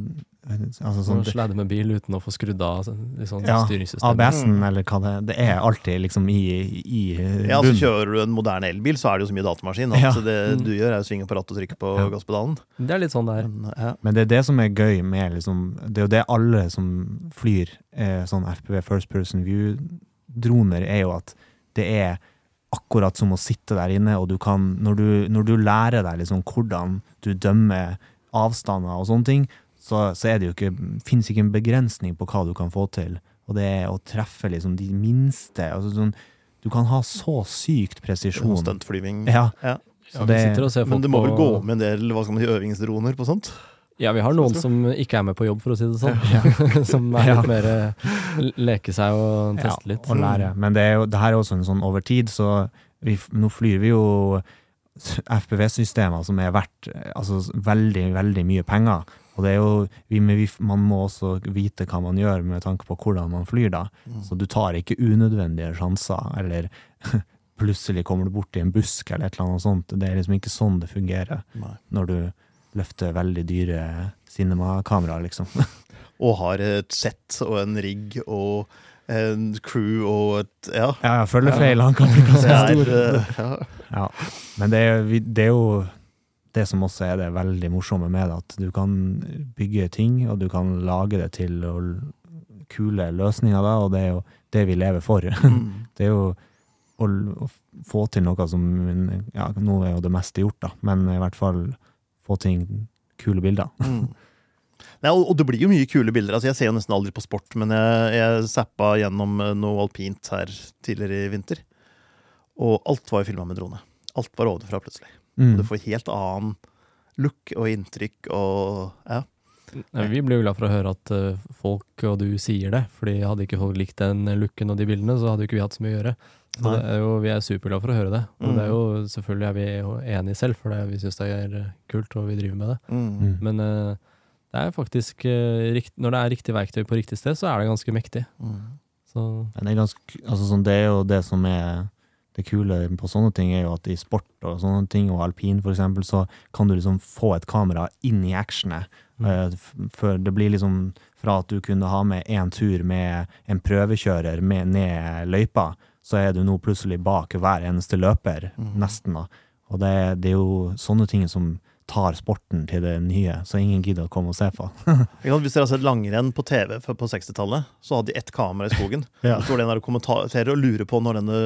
altså sånn, Slede med bil uten å få skrudd av liksom, Ja, styringssystemet. ABS-en, Mm. eller hva det er, det er alltid liksom i, i eh, Ja, altså. Kjører du en moderne elbil, så er det jo så mye datamaskin at Ja. det Mm. du gjør, er å svinge på rattet og trykke på Ja. gasspedalen. Det er litt sånn det er. Men, ja. Men det er det som er gøy med liksom, Det er jo det alle som flyr eh, sånn FPV First Person View-droner, er jo at det er akkurat som å sitte der inne, og du kan Når du, når du lærer deg liksom hvordan du dømmer avstander og sånne ting, så, så er det jo ikke finnes ikke en begrensning på hva du kan få til. Og det er å treffe liksom de minste altså sånn, Du kan ha så sykt presisjon. Stuntflyving. Ja, Ja. Ja, Så det- Men det må vel gå med en del hva skal man si, øvingsdroner på sånt? Ja, vi har noen som ikke er med på jobb, for å si det sånn. som er Ja. litt mer eh, leke seg og teste litt. og lære. Men det, er jo, det her er også en sånn over tid, så vi, nå flyr vi jo FPV-systemer som er verdt eh, altså, veldig, veldig mye penger. Og det er jo, vi, vi, man må også vite hva man gjør med tanke på hvordan man flyr da. Mm. Så du tar ikke unødvendige sjanser, eller plutselig kommer du bort i en busk eller et eller annet sånt. Det er liksom ikke sånn det fungerer Nei. når du løfte veldig dyre cinemakameraer, liksom. Og har et sett og en rigg og en crew og et Ja. Ja, jeg følger feil, han kan bli ganske stor. ja. Ja. Men det er, det er jo det som også er det veldig morsomme med det, at du kan bygge ting, og du kan lage det til å kule løsninger, da, og det er jo det vi lever for. Mm. Det er jo å, å få til noe som Ja, nå er jo det meste gjort, da, men i hvert fall få ting Kule bilder. Mm. Nei, og, og det blir jo mye kule bilder. Altså, jeg ser jo nesten aldri på sport, men jeg, jeg zappa gjennom eh, noe alpint her tidligere i vinter. Og alt var jo filma med drone. Alt var ovenfra plutselig. Mm. Du får helt annen look og inntrykk og ja. Nei, Vi blir jo glad for å høre at eh, folk og du sier det, fordi hadde ikke folk likt den looken og de bildene, så hadde jo ikke vi hatt så mye å gjøre. Så er jo, vi er superglade for å høre det. Og Mm. det er jo, selvfølgelig er vi jo enige selv, for det, vi syns det er eh, kult, og vi driver med det. Mm. Men eh, det er faktisk Når det er riktig verktøy på riktig sted, så er det ganske mektig. Mm. Så det er, ganske, altså sånn, det er jo det som er det kule på sånne ting, er jo at i sport og sånne ting, og alpin for eksempel, så kan du liksom få et kamera inn i actionet. Mm. Eh, For det blir liksom fra at du kunne ha med én tur med en prøvekjører med ned løypa, så er du nå plutselig bak hver eneste løper, mm. nesten. da. Og det, det er jo sånne ting som tar sporten til det nye, så ingen gidder å komme og se på. Hvis dere har sett langrenn på TV på 60-tallet, så hadde de ett kamera i skogen. Ja. Så står det en der og kommenterer og lurer på når denne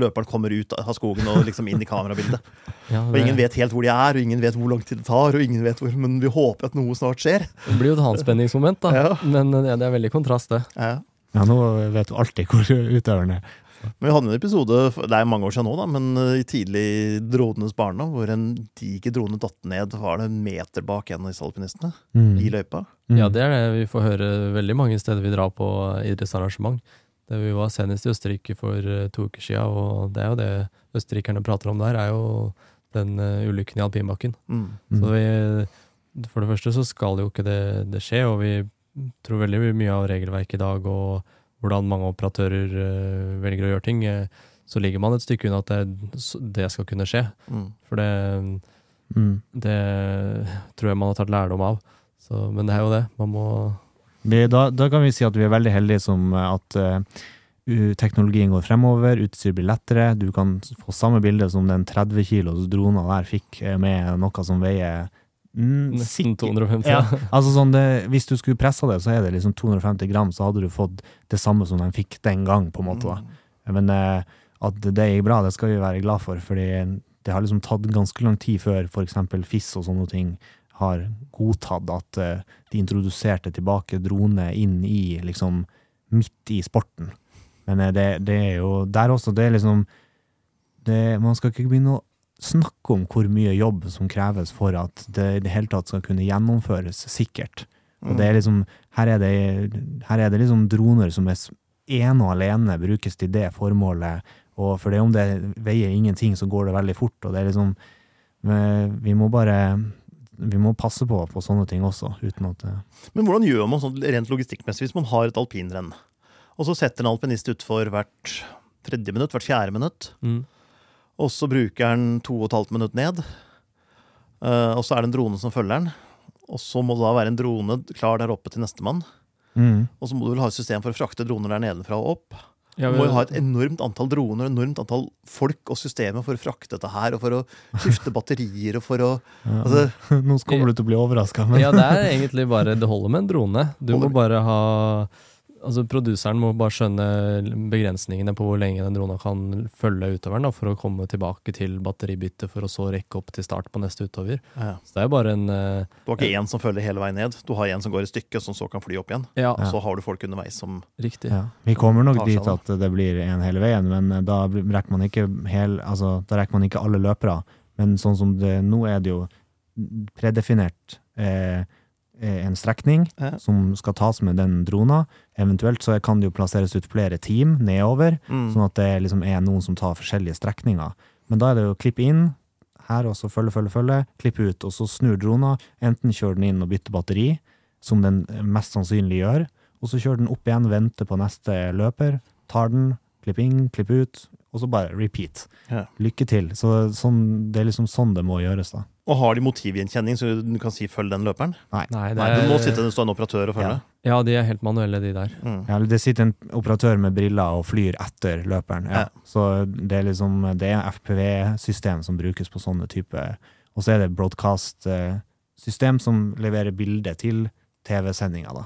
løperen kommer ut av skogen og liksom inn i kamerabildet. ja, Og ingen vet helt hvor de er, og ingen vet hvor lang tid det tar, og ingen vet hvor, men vi håper at noe snart skjer. det blir jo et annet da. Ja. Men eh, ja, det er veldig kontrast, det. Ja. Ja, nå vet du alltid hvor utøveren er. Men vi hadde en episode, det er mange år siden nå, da, men eh, i tidlig dronenes barndom, hvor en diger drone datt ned, var det en meter bak en av disse alpinistene Mm. i løypa. Mm. Ja, det er det vi får høre veldig mange steder vi drar på idrettsarrangement. Det vi var senest i Østerrike for eh, to uker siden, og det er jo det østerrikerne prater om der, er jo den eh, ulykken i alpinbakken. Mm. Mm. Så vi, for det første så skal jo ikke det, det skje, og vi tror veldig mye av regelverket i dag og hvordan mange operatører eh, velger å gjøre ting, eh, så ligger man et stykke unna at det, det skal kunne skje. Mm. For det, Mm. det tror jeg man har tatt lærdom av. Så, men det er jo det. Man må Vi, da, da kan vi si at vi er veldig heldige som eh, at uh, teknologien går fremover, utstyr blir lettere, du kan få samme bilde som den 30 kilos drona der fikk med noe som veier mm, nesten 250. Ja, altså sånn det, Hvis du skulle pressa det, så er det liksom 250 gram, så hadde du fått det samme som de fikk den gang, på en måte. da. Mm. Men eh, at det gikk bra, det skal vi være glad for, fordi det har liksom tatt ganske lang tid før f.eks. FIS og sånne ting har godtatt at eh, de introduserte tilbake drone inn i liksom midt i sporten. Men eh, det, det er jo der også, det er liksom det, Man skal ikke begynne å snakke om hvor mye jobb som kreves for at det i det hele tatt skal kunne gjennomføres sikkert. Og det er liksom, her er det, her er det liksom droner som er ene og alene brukes til det formålet, og for det om det veier ingenting, så går det veldig fort, og det er liksom Vi må bare vi må passe på på sånne ting også, uten at Men hvordan gjør man sånn rent logistikkmessig hvis man har et alpinrenn, og så setter en alpinist utfor hvert tredje minutt, hvert fjerde minutt, Mm. Og så bruker han to og et halvt minutt ned, eh, og så er det en drone som følger den, og så må det da være en drone klar der oppe til nestemann, mm. og så må du vel ha et system for å frakte droner der nedenfra og opp. Ja, Du må jo ha et enormt antall droner, enormt antall folk og systemer for å frakte dette her, og for å skifte batterier og for å Ja. altså, Nå kommer du til å bli overraska, men ja, det er egentlig bare Det holder med en drone. Du Holder må bare ha Altså Produseren må bare skjønne begrensningene på hvor lenge den drona kan følge utøveren da, for å komme tilbake til batteribytte, for å så rekke opp til start på neste utøver. ja. Så det er jo bare en uh, Du har ikke én som følger hele veien ned, du har en som går i stykket, som så kan fly opp igjen. Ja, Og så har du folk underveis som riktig. ja. Vi kommer nok seg dit at det blir en hele veien, men eh, da rekker man ikke, hel, altså, da rekker man ikke alle løpere. Men sånn som det nå er det jo predefinert eh, en strekning Ja. som skal tas med den drona. Eventuelt så kan det jo plasseres ut flere team nedover, mm. sånn at det liksom er noen som tar forskjellige strekninger. Men da er det jo å klippe inn her, og så følge, følge, følge, klippe ut, og så snur drona. Enten kjører den inn og bytter batteri, som den mest sannsynlig gjør, og så kjører den opp igjen, venter på neste løper, tar den, klipp inn, klipp ut, og så bare repeat. Ja. Lykke til. Så sånn, det er liksom sånn det må gjøres, da. Og har de motivgjenkjenning, så du kan si 'følg den løperen'? Nei, det Nei, Du må sitte det står en operatør og følge. Ja, de er helt manuelle, de der. Mm. Ja, eller det sitter en operatør med briller og flyr etter løperen. Ja. Ja. Så det er liksom Det er FPV-system som brukes på sånne type Og så er det broadcast-system som leverer bilde til TV-sendinga, da.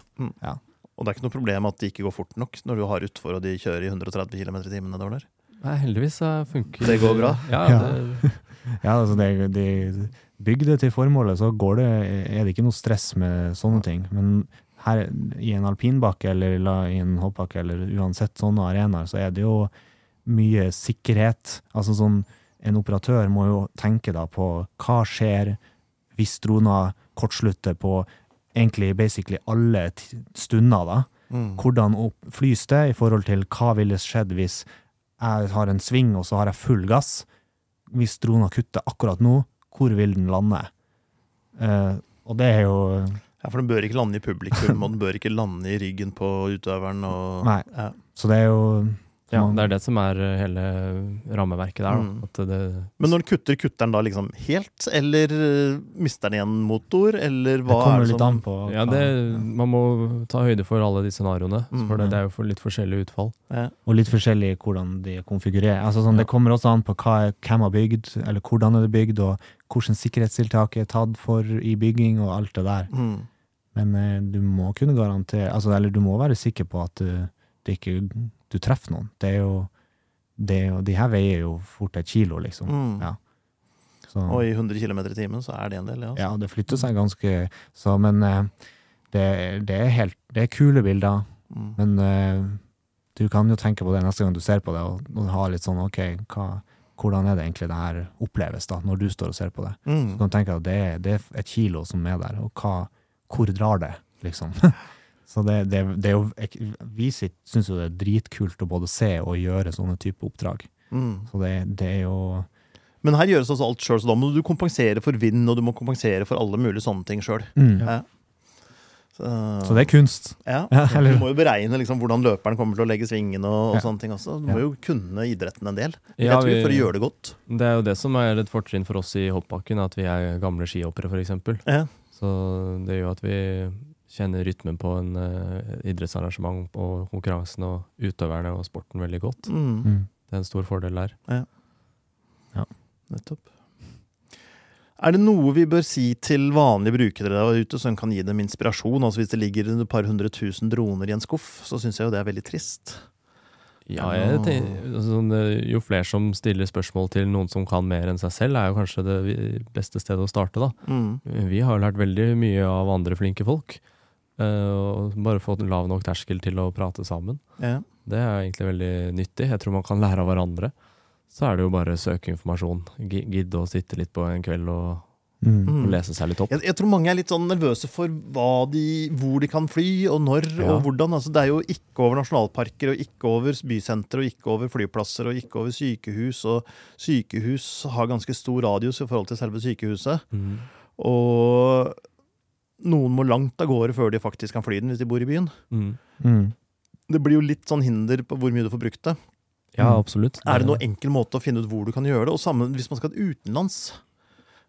Og det er ikke noe problem at de ikke går fort nok når du har utfor og de kjører i 130 km i timen nedover der. Nei, heldigvis funker Det går bra? Ja, Ja. det, Ja, altså det, de bygde til formålet, så går det, er det ikke noe stress med sånne ting. Men her i en alpinbakke eller i en hoppbakke eller uansett sånne arenaer, så er det jo mye sikkerhet. Altså sånn, en operatør må jo tenke da på hva skjer hvis drona kortslutter på egentlig basically alle stunder da. Mm. Hvordan flys det i forhold til hva ville skjedd hvis jeg har en sving og så har jeg full gass? Hvis drona kutter akkurat nå, hvor vil den lande? Uh, og det er jo Ja, For den bør ikke lande i publikum, og den bør ikke lande i ryggen på utøveren. Og, Nei. Ja. Så det er jo ja, det er det som er eh, hele rammeverket der. Mm. Da. At det, Men når den kutter, kutter den da liksom helt, eller eh, mister den igjen motor, eller Det hva kommer er det litt som an på ja, det, man må ta høyde for alle de scenarioene. Mm. For det, det er jo for litt forskjellige utfall. ja. Og litt forskjellig hvordan de er konfigurert. Altså sånn, Det kommer også an på hva hvem har bygd, eller hvordan er det bygd, og hvordan sikkerhetstiltak er tatt for i bygging, og alt det der. Mm. Men eh, du må kunne garantere altså, Eller du må være sikker på at det ikke, du treffer noen. Det er jo, det er jo De her veier jo fort et kilo, liksom. Mm. Ja. Så, Og i 100 km i timen så er det en del, ja. ja, det flytter seg ganske Så, men eh, det, det er helt Det er kule bilder, Mm. men eh, du kan jo tenke på det neste gang du ser på det, og, og ha litt sånn OK, hva, hvordan er det egentlig det her oppleves, da, når du står og ser på det? Mm. Så kan du tenke at det det er et kilo som er der, og hva, hvor drar det, liksom? Så det, det, det er jo Vi syns jo det er dritkult å både se og gjøre sånne type oppdrag. Mm. Så det, det er jo Men her gjøres altså alt sjøl, så da må du kompensere for vind, og du må kompensere for alle mulige sånne ting sjøl. mm. Så, Så det er kunst. ja. Ja, Du må jo beregne liksom, hvordan løperen kommer til å legge svingene og, og Ja. sånne ting også. Du må jo kunne idretten en del. Ja, jeg tror, vi- For å gjøre det godt. Det er jo det som er et fortrinn for oss i hoppbakken, at vi er gamle skihoppere, f.eks. Ja. Så det gjør at vi kjenner rytmen på en uh, idrettsarrangement og konkurransen og utøverne og sporten veldig godt. Mm. Mm. Det er en stor fordel der. Ja, Nettopp. Er det noe vi bør si til vanlige brukere der ute som kan gi dem inspirasjon? Altså Hvis det ligger et par hundre tusen droner i en skuff, så syns jeg jo det er veldig trist. Ja, jeg tenker, altså, sånn, eh, jo flere som stiller spørsmål til noen som kan mer enn seg selv, er jo kanskje det beste stedet å starte, da. Mm. Vi har lært veldig mye av andre flinke folk. Eh, og bare få lav nok terskel til å prate sammen. Ja. Det er egentlig veldig nyttig. Jeg tror man kan lære av hverandre. Så er det jo bare å søke informasjon. Gidde å sitte litt på en kveld og, Mm. Og lese seg litt opp. Jeg, jeg tror mange er litt sånn nervøse for de, hvor de kan fly, og når Ja. og hvordan. Altså, det er jo ikke over nasjonalparker, og ikke over bysentre, og ikke over flyplasser, og ikke over sykehus. Og sykehus har ganske stor radius i forhold til selve sykehuset. Mm. Og noen må langt av gårde før de faktisk kan fly den, hvis de bor i byen. Mm. Mm. Det blir jo litt sånn hinder på hvor mye du får brukt det. Ja, absolutt. Er det noen enkel måte å finne ut hvor du kan gjøre det? Og sammen hvis man skal utenlands.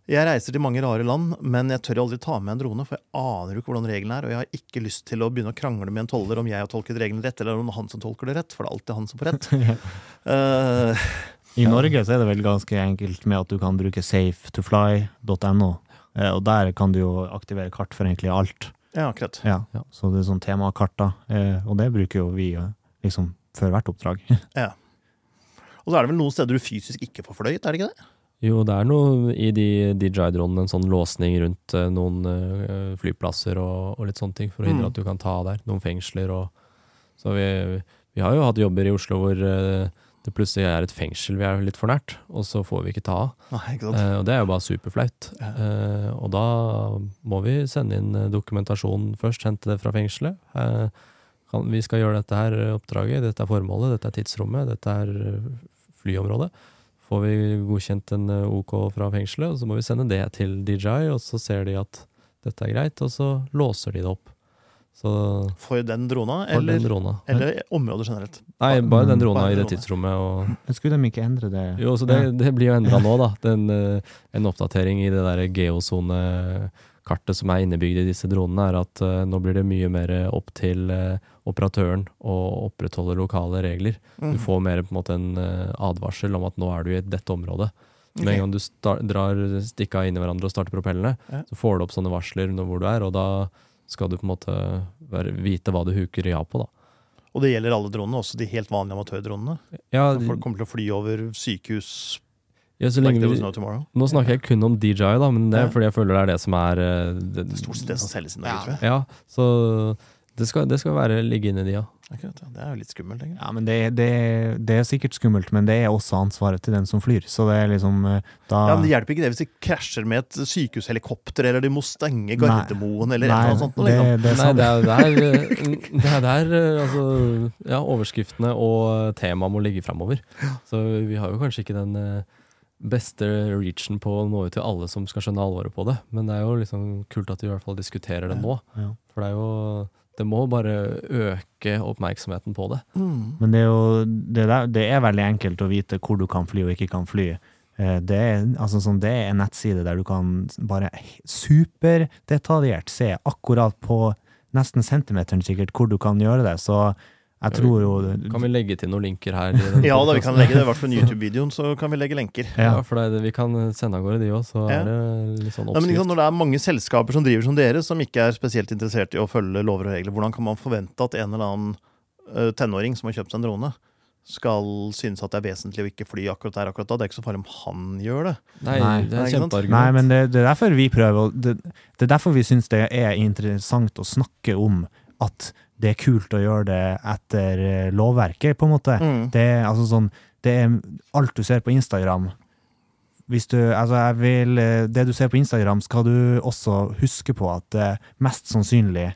Jeg reiser til mange rare land, men jeg tør aldri ta med en drone, for jeg aner jo ikke hvordan reglene er, og jeg har ikke lyst til å begynne å krangle med en toller om jeg har tolket reglene rett, eller om han som tolker det rett, for det er alltid han som får rett. Eh, I Norge så er det vel ganske enkelt med at du kan bruke safetofly.no, og der kan du jo aktivere kart for egentlig alt. ja, akkurat. Ja. Ja. Så det er sånn temakart, da, eh, og det bruker jo vi eh, liksom før hvert oppdrag. ja. Og så er det vel noen steder du fysisk ikke får fløyet, er det ikke det? Jo, det er noe i de DJI-dronene, en sånn låsning rundt eh, noen eh, flyplasser og, og litt sånne ting, for å hindre Mm. at du kan ta av der. Noen fengsler og Så vi, vi har jo hatt jobber i Oslo hvor eh, det plutselig er et fengsel vi er litt for nært, og så får vi ikke ta av. Nei, ikke? Eh, og det er jo bare superflaut. Ja. Eh, og da må vi sende inn eh, dokumentasjon først, hente det fra fengselet. Eh, kan, vi skal gjøre dette her eh, oppdraget, dette er formålet, dette er tidsrommet, dette er eh, flyområdet. Får vi godkjent en OK fra fengselet, og så må vi sende det til DJI, og så ser de at dette er greit, og så låser de det opp. Så For den drona, for eller, den drona. eller området generelt? Nei, bare den drona Bare i det tidsrommet. og skulle de ikke endre det? Jo, så det, det blir jo endra nå, da. Den, eh, en oppdatering i det der geosonekartet som er innebygd i disse dronene, er at uh, nå blir det mye mer opp til uh, operatøren å opprettholde lokale regler. Mm. Du får mer på en måte en uh, advarsel om at nå er du i dette området. Med en gang du drar stikka inn i hverandre og starter propellene, Ja. så får du opp sånne varsler når hvor du er, og da skal du på en måte være, vite hva du huker ja på, da. Og det gjelder alle dronene, også de helt vanlige amatørdronene. Ja, de, folk kommer til å fly over sykehus ja, så like vi, was no nå snakker jeg kun om DJI, da, men det er Ja. fordi jeg føler det er det som er eh, det, Det er stort sett det som selges i Norge, Ja. tror jeg. Ja, så det skal, det skal være ligge inni de, ja. Akkurat, ja. Det er jo litt skummelt, egentlig. Ja, men det, det, det er sikkert skummelt, men det er også ansvaret til den som flyr. Så det er liksom eh, da Ja, men Det hjelper ikke det hvis de krasjer med et sykehushelikopter, eller de må stenge Gardermoen, eller eller sånt. noe, det, liksom. det er Nei, det er der, eh, det er der eh, altså, ja, overskriftene og temaet må ligge framover. Så vi har jo kanskje ikke den eh, beste reachen på å nå ut til alle som skal skjønne alvoret på det, men det er jo liksom kult at vi i hvert fall diskuterer det nå. For det er jo Det må bare øke oppmerksomheten på det. Mm. Men det er jo det, der, det er veldig enkelt å vite hvor du kan fly og ikke kan fly. Eh, Det er, altså sånn, det er en nettside der du kan bare superdetaljert se akkurat på nesten centimeteren sikkert hvor du kan gjøre det. Så jeg tror jo Kan vi legge til noen linker her? Ja da, vi kan legge det, i hvert fall YouTube-videoen, så kan vi legge lenker. Ja, ja. for det vi kan sende av gårde de òg, så Ja. er det litt sånn men liksom, oppskrift. når det er mange selskaper som driver som dere, som ikke er spesielt interessert i å følge lover og regler, hvordan kan man forvente at en eller annen uh, tenåring som har kjøpt seg en drone, skal synes at det er vesentlig å ikke fly akkurat der akkurat da? Det er ikke så farlig om han gjør det. Nei, Nei. det er kjempeargument. Nei, men det, det er derfor vi prøver det, det er derfor vi syns det er interessant å snakke om at det er kult å gjøre det etter eh, lovverket, på en måte. Mm. Det er altså sånn Det er alt du ser på Instagram. Hvis du Altså, jeg vil eh, Det du ser på Instagram, skal du også huske på at det mest sannsynlig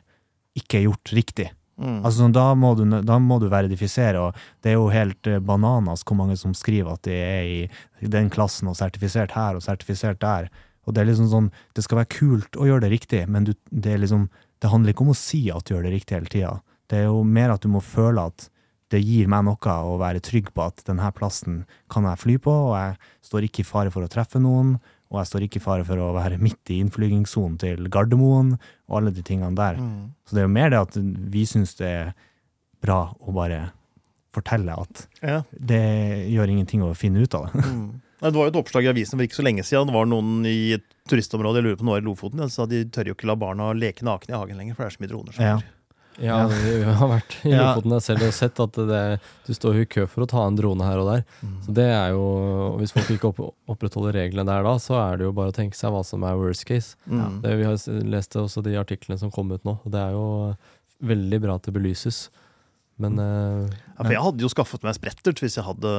ikke er gjort riktig. Mm. Altså, sånn, da, må du, da må du verifisere, og det er jo helt eh, bananas hvor mange som skriver at de er i den klassen og sertifisert her og sertifisert der. Og det er liksom sånn, det skal være kult å gjøre det riktig, men du, det, er liksom, det handler ikke om å si at du gjør det riktig hele tida. Det er jo mer at du må føle at det gir meg noe å være trygg på at denne plassen kan jeg fly på, og jeg står ikke i fare for å treffe noen, og jeg står ikke i fare for å være midt i innflygingssonen til Gardermoen, og alle de tingene der. Mm. Så det er jo mer det at vi syns det er bra å bare fortelle at Ja. det gjør ingenting å finne ut av det. Mm. Nei, Det var jo et oppslag i avisen for ikke så lenge siden. Det var noen i et turistområde, jeg lurer på om det var i Lofoten, ja, sa de tør jo ikke la barna leke nakne i hagen lenger, for det er så mye droner. som Ja. er. Ja, vi har vært i Ja. Lofoten jeg selv og sett at det, du står jo i kø for å ta en drone her og der. Mm. Så det er jo, og Hvis folk ikke opp, opprettholder reglene der da, så er det jo bare å tenke seg hva som er worst case. Mm. Det, vi har s- lest også de artiklene som kom ut nå, og det er jo veldig bra at det belyses. Men uh, Ja, for jeg hadde jo skaffet meg sprettert hvis jeg hadde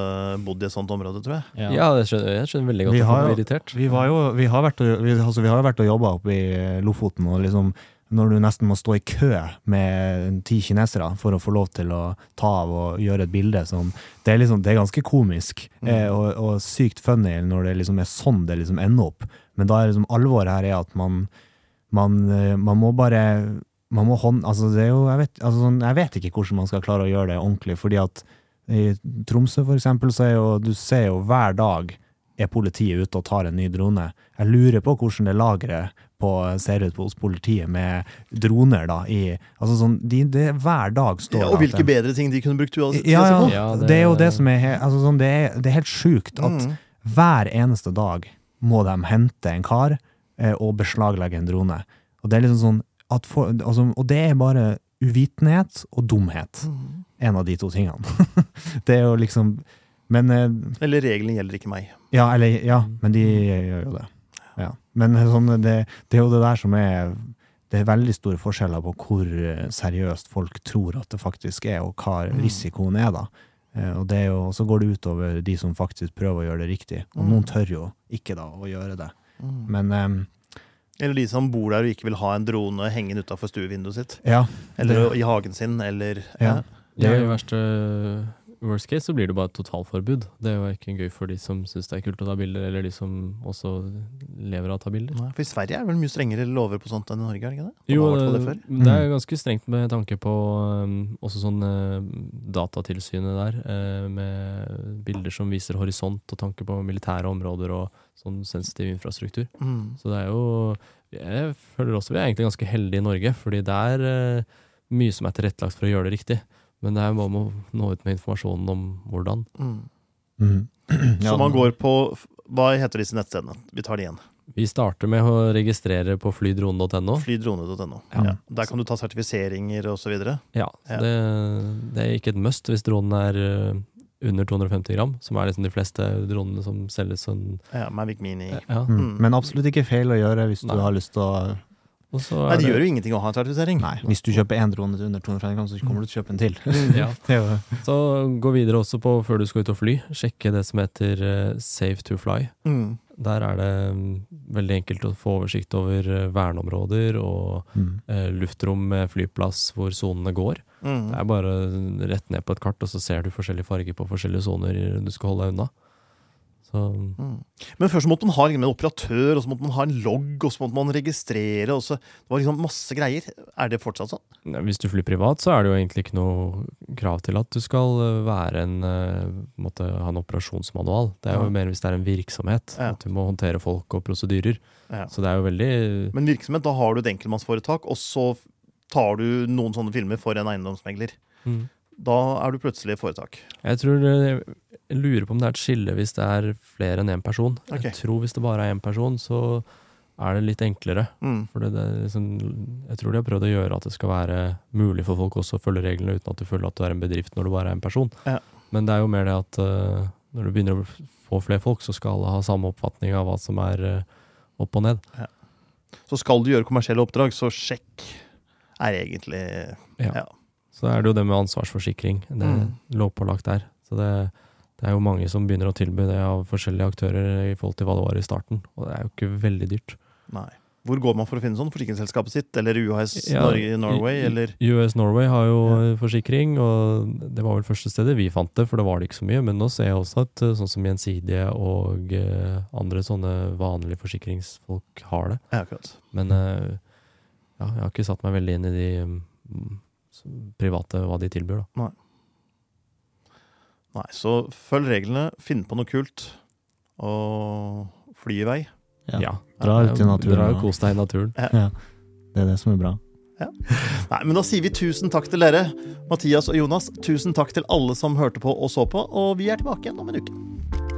bodd i et sånt område, tror jeg. ja, jeg skjønner, jeg skjønner veldig godt Vi at jo- blir irritert. Vi, var jo, vi, har vært og, vi, altså, vi har vært og jobba oppe i Lofoten, og liksom når du nesten må stå i kø med ti kinesere for å få lov til å ta av og gjøre et bilde som Det er, liksom, det er ganske komisk Mm. eh, og, og sykt funny når det liksom er sånn det liksom ender opp. Men da er liksom alvoret her er at man, man, eh, man må bare man må hånd, altså det er jo, jeg, vet, altså sånn, jeg vet ikke hvordan man skal klare å gjøre det ordentlig, fordi at i Tromsø for eksempel, så er jo, du ser jo hver dag er politiet ute og tar en ny drone. Jeg lurer på hvordan det lageret på, ser ut hos politiet med droner da, i, altså sånn, de, det er hver dag står Ja, og hvilke de- bedre ting de kunne brukt uansett. ja, ja, Ja, det, det- er jo det som er, altså sånn, det, er, det er helt sjukt at Mm. hver eneste dag må de hente en kar eh, og beslaglegge en drone. Og det er liksom sånn for, altså, Og det er bare uvitenhet og dumhet. Mm. En av de to tingene. det er jo liksom Men eh, Eller reglene gjelder ikke meg. Ja, eller Ja, men de gjør jo det. Ja. Men eh, sånn, det, det er jo det der som er Det er veldig store forskjeller på hvor eh, seriøst folk tror at det faktisk er, og hva Mm. risikoen er, da. Eh, Og det er jo, så går det utover de som faktisk prøver å gjøre det riktig. Og Mm. noen tør jo ikke da å gjøre det. Mm. Men Eller de som bor der og ikke vil ha en drone hengende utafor stuevinduet sitt. ja. Eller i hagen sin, eller Ja. Det er jo verste, worst case så blir det bare et totalforbud. Det er jo ikke gøy for de som syns det er kult å ta bilder, eller de som også lever av å ta bilder. Nei, For i Sverige er det vel mye strengere lover på sånt enn i Norge? er det ikke det? Jo, har i hvert fall det før. det er ganske strengt med tanke på um, også sånn uh, datatilsynet der, uh, med bilder som viser horisont og tanke på militære områder og sånn sensitiv infrastruktur. Mm. Så det er jo Jeg føler også vi er egentlig ganske heldige i Norge, fordi det er uh, mye som er tilrettelagt for å gjøre det riktig. Men det er bare med å nå ut med informasjonen om hvordan. Mm. Mm. Ja, Så man går på Hva heter disse nettstedene? Vi tar det igjen. Vi starter med å registrere på flydrone.no. Flydrone.no. Ja. Ja. Der kan du ta sertifiseringer osv. Ja, Ja. Det, det er ikke et must hvis dronen er uh, under 250 gram, som er liksom de fleste dronene som selges sånn Ja, Mavic Mini. ja. Mm. Mm. Men absolutt ikke feil å gjøre hvis du har lyst til å Nei, det gjør jo ingenting å ha en sertifisering. Nei, hvis du kjøper én drone til under 250 gram, så kommer du til å kjøpe en til. ja. Så gå videre også på før du skal ut og fly. Sjekke det som heter eh, Safe to fly. Mm. Der er det mm, veldig enkelt å få oversikt over eh, verneområder og mm. eh, luftrom med flyplass hvor sonene går. Mm. Det er bare rett ned på et kart, og så ser du forskjellige farger på forskjellige soner du skal holde deg unna. Mm. Men først så måtte man ha liksom en operatør, og så måtte man ha en logg, og så måtte man registrere. Og så, det var liksom masse greier. Er det fortsatt sånn? Nei, Hvis du flyr privat, så er det jo egentlig ikke noe krav til at du skal eh, være en, eh, måtte ha en operasjonsmanual. Det er jo Ja. mer hvis det er en virksomhet, Ja. at du må håndtere folk og prosedyrer. Ja. Så det er jo veldig Men virksomhet, da har du et enkeltmannsforetak, og så tar du noen sånne filmer for en eiendomsmegler. Mm. Da er du plutselig et foretak. Jeg tror det, jeg lurer på om det er et skille hvis det er flere enn én person. Okay. Jeg tror hvis det bare er én person, så er det litt enklere. Mm. Er liksom, jeg tror de har prøvd å gjøre at det skal være mulig for folk også å følge reglene uten at du føler at du er en bedrift når du bare er en person. Ja. Men det er jo mer det at uh, når du begynner å få flere folk, så skal alle ha samme oppfatning av hva som er uh, opp og ned. Så skal du gjøre kommersielle oppdrag, så sjekk er egentlig Ja. Ja. Så er det jo det med ansvarsforsikring. Det er Mm. lovpålagt der. Så det, det er jo mange som begynner å tilby det av forskjellige aktører i forhold til hva det var i starten. Og det er jo ikke veldig dyrt. Nei. Hvor går man for å finne sånn? Forsikringsselskapet sitt? Eller UHS Ja, Norge, Norway? Eller US Norway har jo Ja. forsikring, og det var vel første stedet vi fant det, for det var det ikke så mye. Men nå ser jeg også at eh, sånn som Gjensidige og eh, andre sånne vanlige forsikringsfolk har det. Ja, akkurat. Men eh, ja, jeg har ikke satt meg veldig inn i de mm, private, hva de tilbyr, da. Nei, så følg reglene, finn på noe kult, og fly i vei. Ja. Dra ut i naturen. Dra og kos deg i naturen. Ja. Det er det som er bra. Nei, men Da sier vi tusen takk til dere, Mathias og Jonas. Tusen takk til alle som hørte på og så på, og vi er tilbake igjen om en uke.